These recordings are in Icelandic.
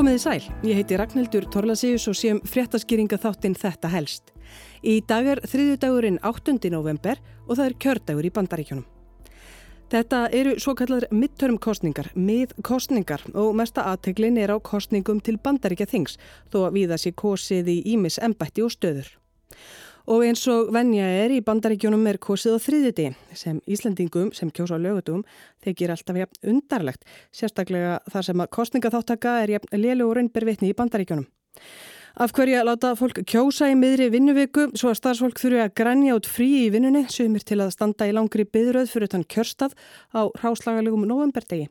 Komiði sæl, ég heiti Ragnhildur Torlasíus og séum fréttaskýringa þáttinn Þetta helst. Í dag er þriðjudagurinn 8. november og það er kjördagur í bandaríkjónum. Þetta eru svo kallar midtermkostningar, miðkostningar og mesta aðteglin er á kostningum til bandaríkja þings þó að við það sé kosið í Ímis embætti og stöður. Og eins og venja er í bandaríkjónum er kosið á þriðiti sem Íslandingum sem kjósa á lögutum þykir alltaf jafn undarlegt, sérstaklega þar sem að kostningaþáttaka er jafn lélu og raunbervitni í bandaríkjónum. Af hverja láta fólk kjósa í miðri vinnuviku svo að starfsfólk þurfi að grænja út frí í vinnunni sumir til að standa í langri byðröð fyrir þann kjörstað á ráslagalegum novemberdegi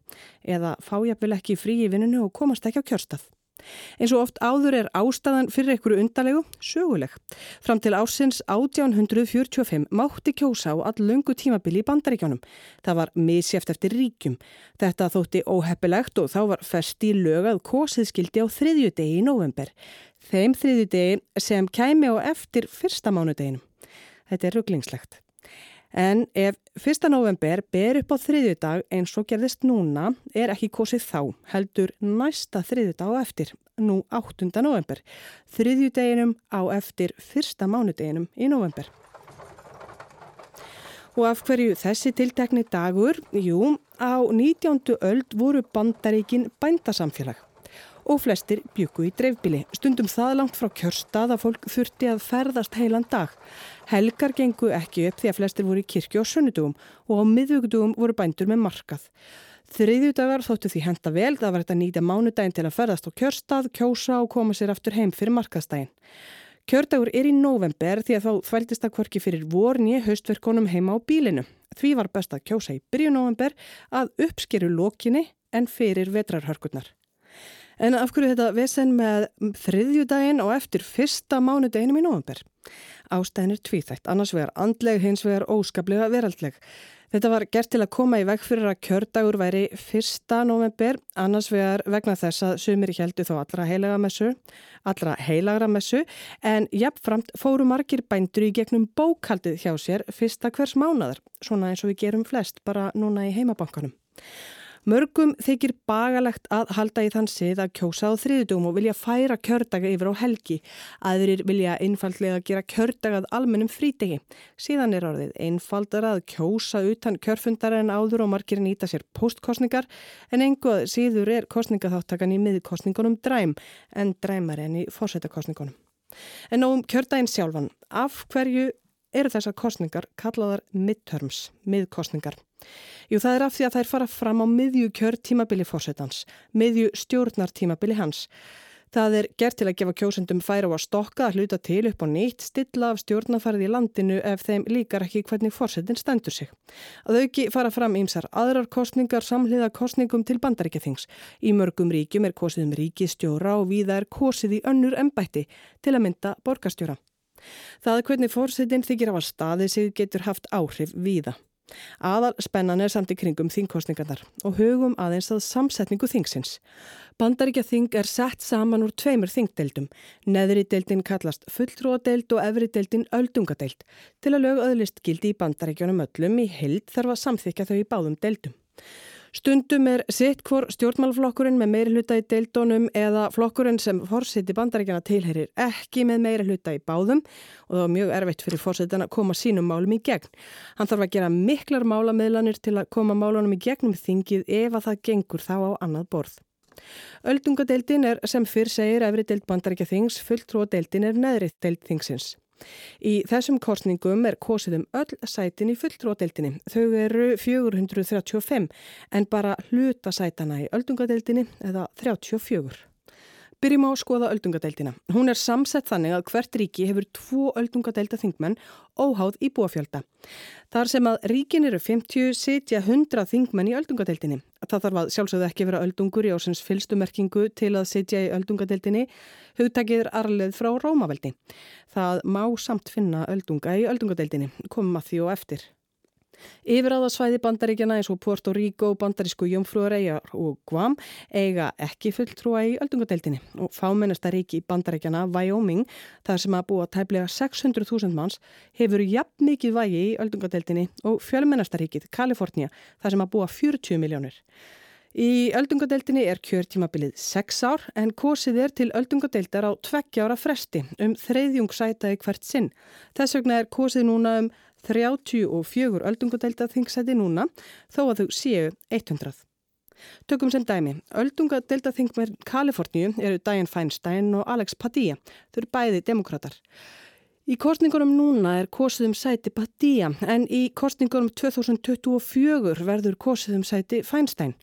eða fá jafnvel ekki frí í vinnunni og komast ekki á kjörstað. Eins og oft áður er ástæðan fyrir einhverju undarlegu söguleg. Fram til ársins 1845 mátti kjósa á all lungu tímabili í bandaríkjónum. Það var misjæft eftir ríkjum. Þetta þótti óheppilegt og þá var fest í lögað kosið skildi á þriðju degi í november. Þeim þriðju degi sem kæmi á eftir fyrsta mánudeginum. Þetta er rugglingslegt. En ef 1. november ber upp á þriðjudag eins og gerðist núna er ekki kosið þá, heldur næsta þriðjudag á eftir, nú 8. november, þriðjudeginum á eftir fyrsta mánudeginum í november. Og af hverju þessi tiltekni dagur? Jú, á 19. öld voru bandaríkin bændasamfélag og flestir byggu í dreifbili. Stundum það langt frá kjörstað að fólk þurfti að ferðast heilan dag. Helgar gengu ekki upp því að flestir voru í kirkju og sunnudugum og á miðvögdugum voru bændur með markað. Þriðju dagar þóttu því henda vel, það var þetta nýta mánudaginn til að ferðast á kjörstað, kjósa og koma sér aftur heim fyrir markaðstaginn. Kjördagur er í november því að þá þvældist að kvorki fyrir vorn í haustverkonum heima á bílinu. Því var best að kjósa í byrju november að uppskeru lókinni en fyrir vetrarhörkurnar. En af hverju þetta vesen með þriðjudaginn og eftir fyrsta mánudeginum í november? Ástæðin er tvíþægt, annars vegar andleg, hins vegar óskaplega veraldleg. Þetta var gert til að koma í veg fyrir að kjördagur væri fyrsta november, annars vegar vegna þess að sumir heldu þó allra heilaga messu, allra heilagra messu, en jafnframt fóru margir bændur í gegnum bókaldið hjá sér fyrsta hvers mánadar, svona eins og við gerum flest bara núna í heimabankanum. Mörgum þykir bagalegt að halda í þann sið að kjósa á þriðdum og vilja færa kjördaga yfir á helgi. Aðrir vilja einfallega gera kjördagað almennum frítegi. Síðan er orðið einfaldar að kjósa utan kjörfundar en áður og margir nýta sér postkostningar en enguð síður er kostningaþáttakan í miðkostningunum dræm en dræmar enn í fórsetakostningunum. En á um kjördaginn sjálfan, af hverju eru þessar kostningar kallaðar midterms, miðkostningar. Jú það er af því að þær fara fram á miðju kjörtímabili fórsetans, miðju stjórnartímabili hans. Það er gert til að gefa kjósundum færa á að stokka að hluta til upp og nýtt, stilla af stjórnafarið í landinu ef þeim líkar ekki hvernig fórsetin stendur sig. Að auki fara fram ímsar aðrar kostningar samhliða kostningum til bandaríkjathings. Í mörgum ríkjum er kosið um ríkistjóra og viða er kosið í önnur embætti til að mynda borgastjóra. Það hvernig fórsetin þykir af að staði sig getur haft áhrif víða. Aðal spennan er samt í kringum þingkostningarnar og hugum aðeins að samsetningu þingsins. Bandaríkja þing er sett saman úr tveimur þingdeildum. Neðri deildin kallast fulltrúadeild og efri deildin öldungadeild. Til að lög öðlist gildi í bandaríkjónum öllum í held þarf að samþykja þau í báðum deildum. Stundum er sitt hvor stjórnmálflokkurinn með meiri hluta í deildónum eða flokkurinn sem fórseti bandaríkjana tilherir ekki með meiri hluta í báðum og það var mjög erfitt fyrir fórsetin að koma sínum málum í gegn. Hann þarf að gera miklar málameðlanir til að koma málunum í gegnum þingið ef að það gengur þá á annað borð. Öldungadeildin er sem fyrr segir efri deild bandaríkja þings, fulltrúadeildin er neðrið deild þingsins. Í þessum kostningum er kosið um öll sætin í fulltródeldinni. Þau eru 435 en bara hluta sætana í öldungadeldinni eða 34. Byrjum á að skoða öldungadeildina. Hún er samsett þannig að hvert ríki hefur tvo öldungadeilda þingmenn óháð í búafjölda. Þar sem að ríkin eru 50 sitja 100 þingmenn í öldungadeildinni. Það þarf að sjálfsögðu ekki vera öldungur í ásins fylstumerkingu til að sitja í öldungadeildinni. Hugtakið er arleð frá Rómaveldi. Það má samt finna öldunga í öldungadeildinni. Komum að því og eftir. Yfiráðasvæði bandaríkjana eins og Puerto Rico, bandarísku Jómfrúareigjar og Guam eiga ekki fulltrúa í öldungadeildinni og fámennasta ríki bandaríkjana, Wyoming, þar sem að búa tæplega 600.000 manns, hefur jafn mikið vægi í öldungadeildinni og fjölmennasta ríkið, Kalifornia, þar sem að búa 40 miljónir. Í öldungadeildinni er kjörtímabilið 6 ár en kosið er til öldungadeildar á tveggjára fresti um þreyðjungsæta í hvert sinn. Þess vegna er kosið núna um 34 öldungadeildaþingsæti núna þó að þau séu 100. Tökum sem dæmi, öldungadeildaþingmer Kaliforníu eru Dianne Feinstein og Alex Padilla. Þau eru bæði demokrater. Í kostningunum núna er kosið um sæti Padilla en í kostningunum 2024 verður kosið um sæti Feinstein.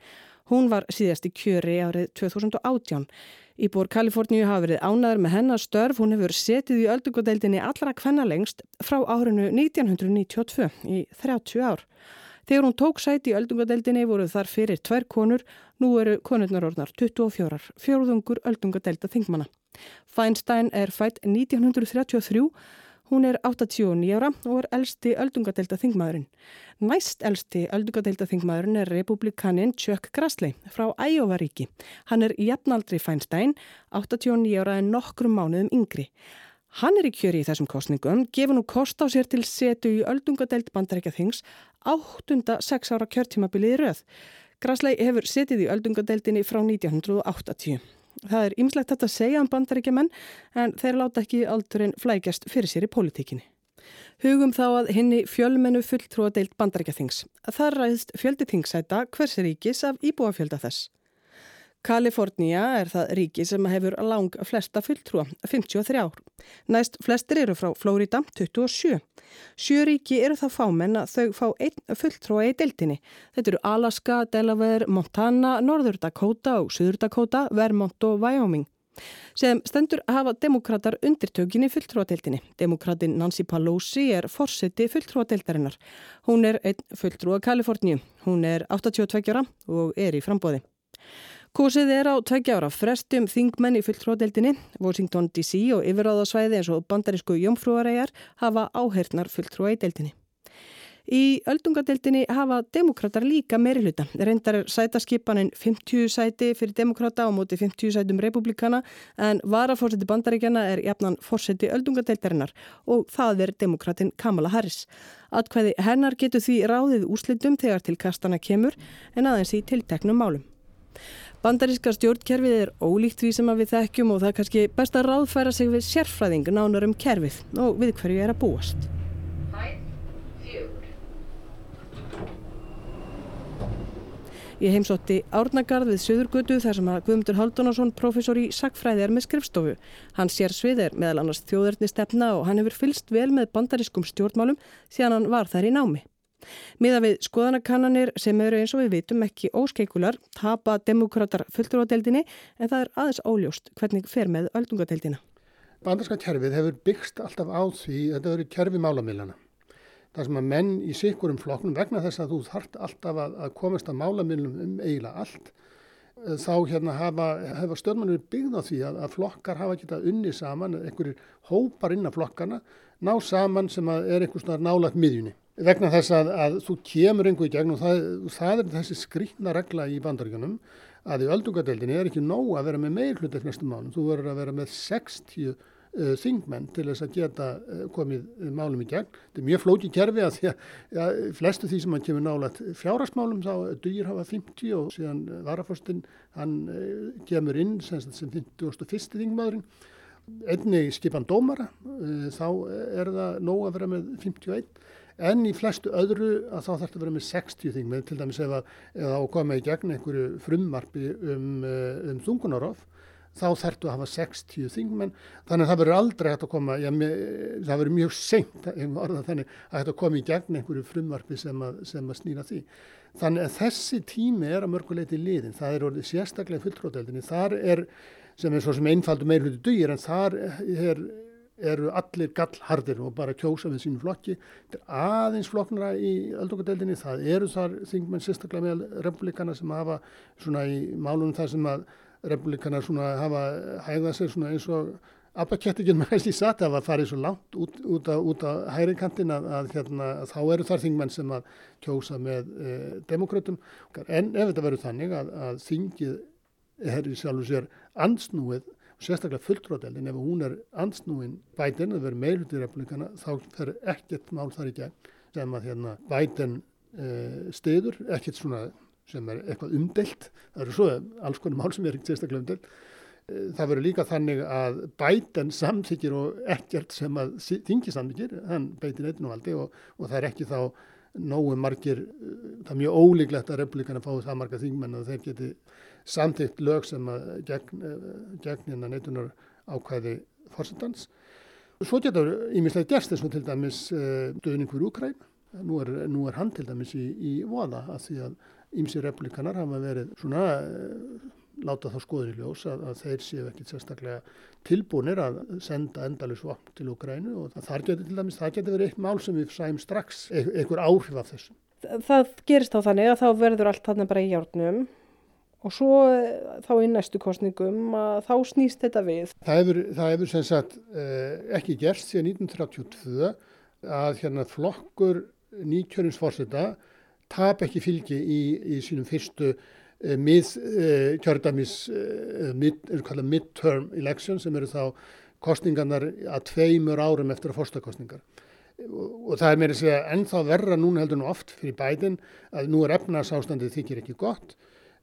Hún var síðast í kjöri árið 2018. Íbúr Kaliforníu hafa verið ánaður með hennar störf. Hún hefur setið í öldungadeildinni allra kvenna lengst frá árinu 1992 í 30 ár. Þegar hún tók sæti í öldungadeildinni voru þar fyrir tvær konur, nú eru konurnar orðnar 24, fjóruðungur öldungadeilda þingmanna. Feinstein er fætt 1933 Hún er 89 ára og er elsti öldungadeilda þingmaðurinn. Næst elsti öldungadeilda þingmaðurinn er republikanin Chuck Grassley frá Æjóvaríki. Hann er jafnaldri Feinstein, 89 ára en nokkrum mánuðum yngri. Hann er í kjöri í þessum kostningum, gefur nú kost á sér til setu í öldungadeild bandarækja þings áttunda sex ára kjörtímabilið í rauð. Grassley hefur setið í öldungadeildinni frá 1980. Það er ymslegt þetta að segja um bandaríkjaman en þeir láta ekki aldurinn flækjast fyrir sér í pólitíkinni. Hugum þá að henni fjölmennu fulltrúadeilt bandaríkjathings. Það ræðist fjöldi tingsæta hvers ríkis af íbúafjölda þess. Kalifornia er það ríki sem hefur lang flesta fulltrúa, 53 ár. Næst flestir eru frá Flórida, 27. Sjö ríki eru það fámenn að þau fá einn fulltrúa í deiltinni. Þetta eru Alaska, Delaware, Montana, Norður Dakota og Suður Dakota, Vermont og Wyoming. Sem stendur hafa demokrater undirtökin í fulltrúadeildinni. Demokratin Nancy Pelosi er forseti fulltrúadeildarinnar. Hún er einn fulltrúa Kaliforníu. Hún er 82 ára og er í frambóði. Kosið er á tveggja ára frestum þingmenn í fulltróðdeldinni. Washington DC og yfiráðasvæði eins og bandarísku jómfrúaræjar hafa áhernar fulltróða í deldinni. Í öldungadeildinni hafa demokrater líka meiri hluta. Reyndar er sætaskipanin 50 sæti fyrir demokrata á móti 50 sætum republikana en varafórseti bandaríkjana er jafnan fórseti öldungadeildarinnar og það er demokratin Kamala Harris. Atkvæði hennar getur því ráðið úslitum þegar til kastana kemur en aðeins í tilteknum málum. Bandaríska stjórnkerfið er ólíkt því sem við þekkjum og það er kannski best að ráðfæra sig við sérfræðing nánar um kerfið og við hverju er að búast. Ég heimsótti Árnagarð við Suðurgötu þar sem að Guðmundur Haldunarsson, professor í sagfræði, er með skrifstofu. Hann sér svið er meðal annars þjóðarni stefna og hann hefur fylst vel með bandarískum stjórnmálum síðan hann var þær í námi. Miða við skoðanakannanir sem eru eins og við vitum ekki óskeikular tapa demokrater fulltrúadeildinni en það er aðeins óljóst hvernig fer með öldungadeildina. Bandarska kerfið hefur byggst alltaf á því þetta eru kerfi málamilana. Það sem að menn í sikurum flokknum vegna þess að þú þart alltaf að, að komast að málamilnum um eiginlega allt þá hérna hafa, hafa stjórnmannur byggð á því að, að flokkar hafa getað unni saman, einhverjir hópar inn á flokkana ná saman sem er einhvers nálat miðjunni vegna þess að, að þú kemur einhver í gegn og það, það er þessi skrýtna regla í bandaríkanum að í öldungadeildinni er ekki nóg að vera með meir hlut eftir næstum málum, þú verður að vera með 60 uh, þingmenn til þess að geta uh, komið málum í gegn. Þetta er mjög flókið kerfi að því að ja, flestu því sem hann kemur nálat fjárasmálum þá dugir hafa 50 og síðan varafostinn hann uh, kemur inn sem, sem 51. þingmaðurinn. Einni skipan dómara, þá er það nóg að vera með 51 en í flestu öðru að þá þarf þetta að vera með 60 þingmenn til dæmis ef að, ef að koma í gegn einhverju frummarfi um, eh, um þungunarof þá þarftu að hafa 60 þingmenn. Þannig að það verður aldrei hægt að koma já, það verður mjög seint að hægt að koma í gegn einhverju frumvarfi sem að, sem að snýra því. Þannig að þessi tími er að mörguleiti liðin, það er orðið sérstaklega fulltróðeldinni, þar er sem er svo sem einfaldu meirhutu dugir en þar er eru allir gallhardir og bara kjósa við sínum flokki. Þetta er aðeins flokknara í öldungadeildinni, það eru þar þingmenn sérstaklega með republikana sem hafa svona í málunum þar sem að republikana svona hafa hægðað sér svona eins og Abba-kettingin með þessi satt að það farið svo langt út, út á, á hægrikantin að, að, hérna, að þá eru þar þingmenn sem að kjósa með e, demokrautum. En ef þetta verður þannig að, að þingið er í sjálfu sér ansnúið sérstaklega fulltróðeldin ef hún er ansnúin bætin, það verður meilhutir republikana, þá fer ekkert mál þar í gegn sem að hérna bætin uh, stiður, ekkert svona sem er eitthvað umdelt, það eru svo alls konar mál sem er sérstaklega umdelt. Eh, það verður líka þannig að bætan samþykir og ekkert sem að þingi samþykir, hann beitir einnúvaldi og, og það er ekki þá nógu margir, eh, það er mjög ólíklegt að republikana fái það marga þingmenn að þeir geti samþykt lög sem að gegn, eh, gegn hérna neitunar ákvæði fórsetans. Svo getur ímislega gerst þess að til dæmis döðning fyrir Úkræn. Nú er, nú er hann til dæmis í, í voða að því að ímsi republikanar hafa verið svona láta þá skoður í ljós að, að þeir séu ekkit sérstaklega tilbúinir að senda endalus vopn til Ukrænu og þar getur til dæmis, það getur verið eitt mál sem við sæum strax e einhver áhrif af þessum. Það gerist þá þannig að þá verður allt þarna bara í hjárnum og svo eh, þá í næstu kostningum að þá snýst þetta við. Það hefur, það hefur sem sagt eh, ekki gerst síðan 1932 að hérna flokkur nýkjörinsforsetta tap ekki fylgi í, í sínum fyrstu Eh, mið eh, kjördamis eh, mid, midterm election sem eru þá kostningarnar að tveimur árum eftir að fórstakostningar og það er meira að segja ennþá verra núna heldur nú oft fyrir bætin að nú er efnarsástandið þykir ekki gott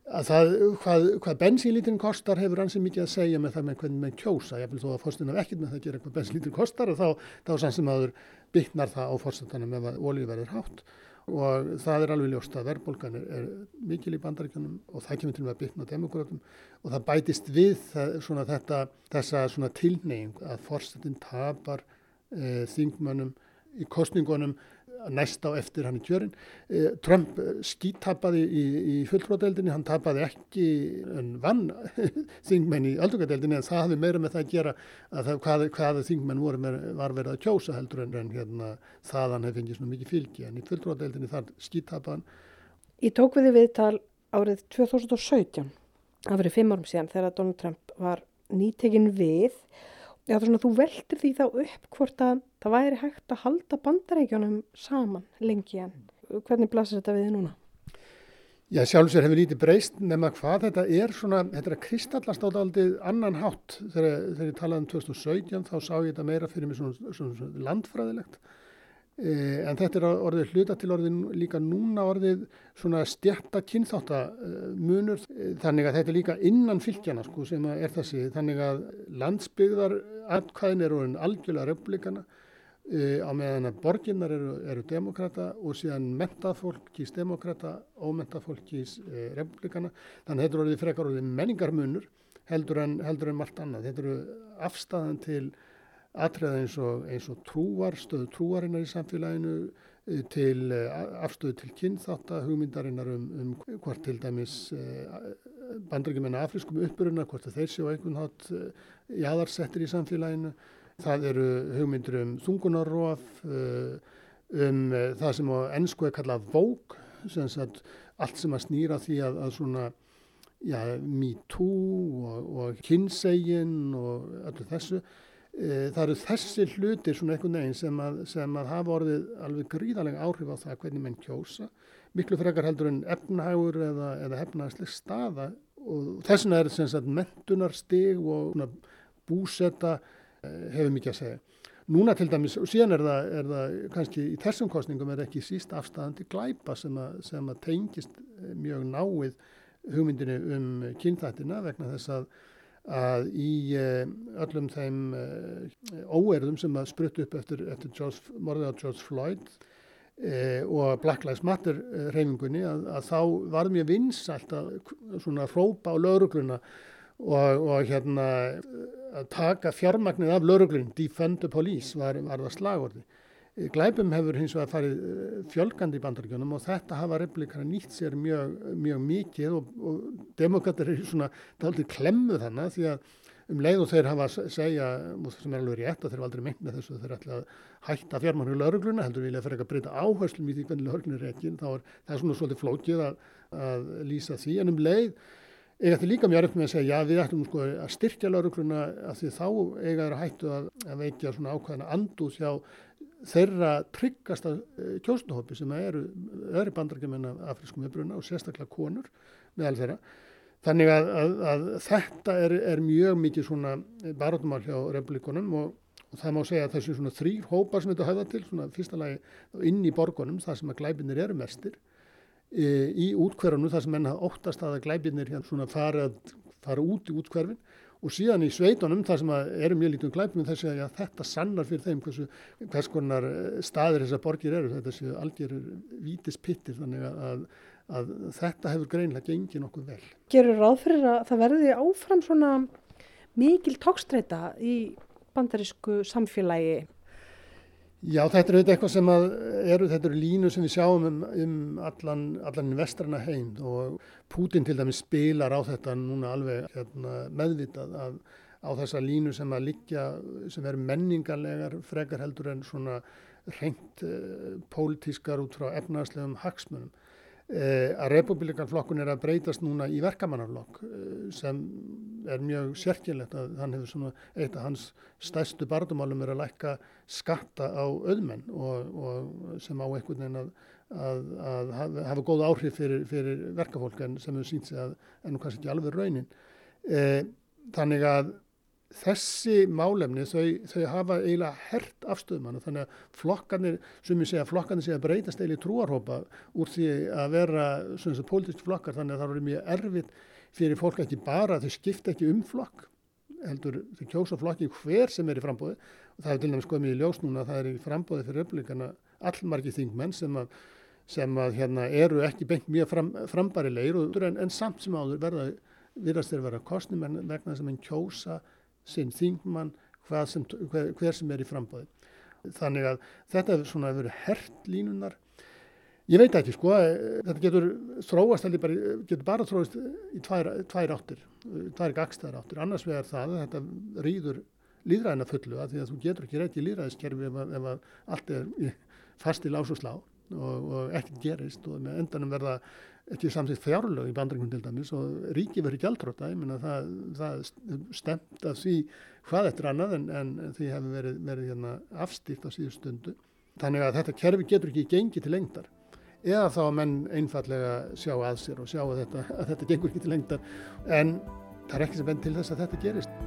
að það, hvað, hvað bensínlítinn kostar hefur ansið mikið að segja með það með hvernig með kjósa, ég vil þó að fórstunum ekkert með það að gera hvað bensínlítinn kostar og þá, þá sann sem aður byggnar það á fórstunum ef að olíu verður hátt. Og það er alveg ljóst að verðbólgan er, er mikil í bandaríkjunum og það kemur til með að byggna demokrátum og það bætist við það, svona þetta, þessa svona tilneying að fórsetin tapar e, þingmönnum í kostningunum næst á eftir hann í kjörin. Eh, Trump eh, skítapaði í, í fulltróðdeldinni, hann tapaði ekki en vann þingmenn í aldungadeldinni en það hafði meira með það að gera að það, hvað, hvaða þingmenn með, var verið að kjósa heldur en, en hérna, það hann hefði fengið svona mikið fylgi en í fulltróðdeldinni þar skítapaðan. Ég tók við því viðtal árið 2017, það verið fimm árum síðan þegar Donald Trump var nýtekinn við Já, svona, þú veldir því þá upp hvort að það væri hægt að halda bandarækjunum saman lengi en hvernig blasir þetta við núna? Já, sjálfsvegar hefur lítið breyst nema hvað þetta er svona, þetta er að kristallast á aldrei annan hátt. Þegar, þegar ég talaði um 2017 þá sá ég þetta meira fyrir mig svona, svona, svona landfræðilegt. Eh, en þetta er orðið hluta til orðið líka núna orðið svona stjætta kynþáttamunur eh, þannig að þetta er líka innan fylgjana sko sem er þessi þannig að landsbyggðar atkvæðin eru orðin algjörlega republikana e, á meðan að borginnar eru, eru demokrata og síðan mentað fólk kýst demokrata og mentað fólk kýst e, republikana þannig að er orðið frekar orðið menningarmunur heldur en, heldur en margt annað eru afstæðan til atriða eins og, eins og trúar, stöðu trúarinnar í samfélaginu eh, til eh, afstöðu til kynþátt hugmyndarinnar um, um hvort til dæmis eh, bandrækjumenn afriskum uppuruna, hvort þeir séu hát jáðarsettir í samfélaginu. Það eru hugmyndir um þungunarróf, um það sem á ennsku er kallað vók, allt sem að snýra því að, að svona já, me too og, og kynsegin og öllu þessu E, það eru þessi hlutir svona einhvern veginn sem að, sem að hafa orðið alveg gríðalega áhrif á það hvernig menn kjósa. Miklu frekar heldur en efnahægur eða, eða hefnaðsleg staða og þess vegna er sem sagt mentunarstig og búsetta hefur mikið að segja. Núna til dæmis, og síðan er það, er það kannski í þessum kostningum er ekki síst afstæðandi glæpa sem að, sem að tengist e, mjög náið hugmyndinu um kynþættina vegna þess að að í eh, öllum þeim eh, óerðum sem að spruttu upp eftir, eftir morðið á George Floyd e, og Black Lives Matter reyfingunni að, að þá var mjög vinsalt að svona hrópa á laurugluna og, og hérna að taka fjármagnið af lauruglun, defund the police var, var það slagorði. Glæpum hefur hins vegar farið eh, fjölgandi í bandaríkjónum og þetta hafa republikana nýtt sér mjög, mjög mikið og, og demokrater eru svona dálítið klemmu þannig því að um leið og þeir hafa að segja, sem er alveg rétt að þeir hafa aldrei meint með þessu, þeir ætla að hætta fjármannu laurugluna, heldur vilja fyrir að breyta áherslum í því hvernig lauruglun er ekki, þá er það er svona svolítið flókið að, að lýsa því en um leið eiga þetta líka mjög erft með að segja já við ættum sko að styrkja laurugluna að því þá eiga þeirra hættu að, að veikja svona ákvæðina andúð hjá þeirra tryggasta eh, kjósnahópi sem eru öðru bandargemenn af afriskum uppruna og sérstaklega konur meðal þeirra. Þannig að, að, að þetta er, er mjög mikið svona barátumál hjá republikunum og, og það má segja að þessu svona þrýr hópar sem þetta höfða til, svona fyrsta lagi inn í borgunum, það sem að glæbinir eru mestir, í útkverðunum þar sem menn hafa óttast að glæbirnir hérna fara, fara út í útkverfin og síðan í sveitunum þar sem eru mjög lítið um glæbum þess að ja, þetta sannar fyrir þeim hversu, hvers konar eh, staðir þessar borgir eru. Þetta séu algjörur vítispittir þannig að, að þetta hefur greinlega gengið nokkuð vel. Gerur ráð fyrir að það verði áfram svona mikil tókstreita í bandarísku samfélagi Já, þetta er eitthvað sem eru, þetta eru línu sem við sjáum um, um allan, allan vestrana heim og Putin til dæmis spilar á þetta núna alveg hérna, meðvitað að, á þessa línu sem að liggja, sem eru menningarlegar frekar heldur en svona reynt eh, pólitískar út frá efnaðslegum hagsmunum. Eh, að republikanflokkun er að breytast núna í verkamannarflokk eh, sem er mjög sérkjulegt að hann hefur svona eitt af hans stærstu bardumálum er að lækka skatta á auðmenn og, og sem á einhvern veginn að, að, að hafa, hafa góð áhrif fyrir, fyrir verkafólk en sem hefur sínt sig að ennum kannski ekki alveg raunin. Eh, þannig að þessi málefni þau, þau hafa eiginlega hert afstöðumann og þannig að flokkarnir, sem ég segja, flokkarnir segja breytast eiginlega trúarhópa úr því að vera svona að pólitísk flokkar. Þannig að það eru mjög erfitt fyrir fólk ekki bara, þau skipta ekki um flokk heldur þau kjósa flokki hver sem er í frambóði og það er til dæmis komið í ljós núna að það er í frambóði fyrir öflíkana allmargi þingmenn sem að, sem að hérna, eru ekki bengt mjög fram, frambarilegir en, en samt sem áður verða virðast þeir vera kostnum en vegna sem enn kjósa sinn þingmann sem, hver, hver sem er í frambóði. Þannig að þetta er svona vera hert línunar. Ég veit ekki sko, eh, þetta getur þróast, getur bara þróast í tvær, tvær áttir, tvær gagstæðar áttir. Annars vegar það að þetta rýður líðræðina fullu að því að þú getur ekki rétt í líðræðiskerfi ef, ef allt er fast í lás og slá og, og ekkert gerist og með endanum verða ekki samsett fjárlög í bandringum til dæmis og ríki verður gjaldróta, ég menna það, það stemt að því hvað eftir annað en, en því hefur verið, verið hérna, afstýrt á síðu stundu. Þannig að þetta kerfi getur ekki gengið til lengdar eða þá að menn einfallega sjá að sér og sjá að þetta, að þetta gengur ekki til lengdar en það er ekki sem benn til þess að þetta gerist.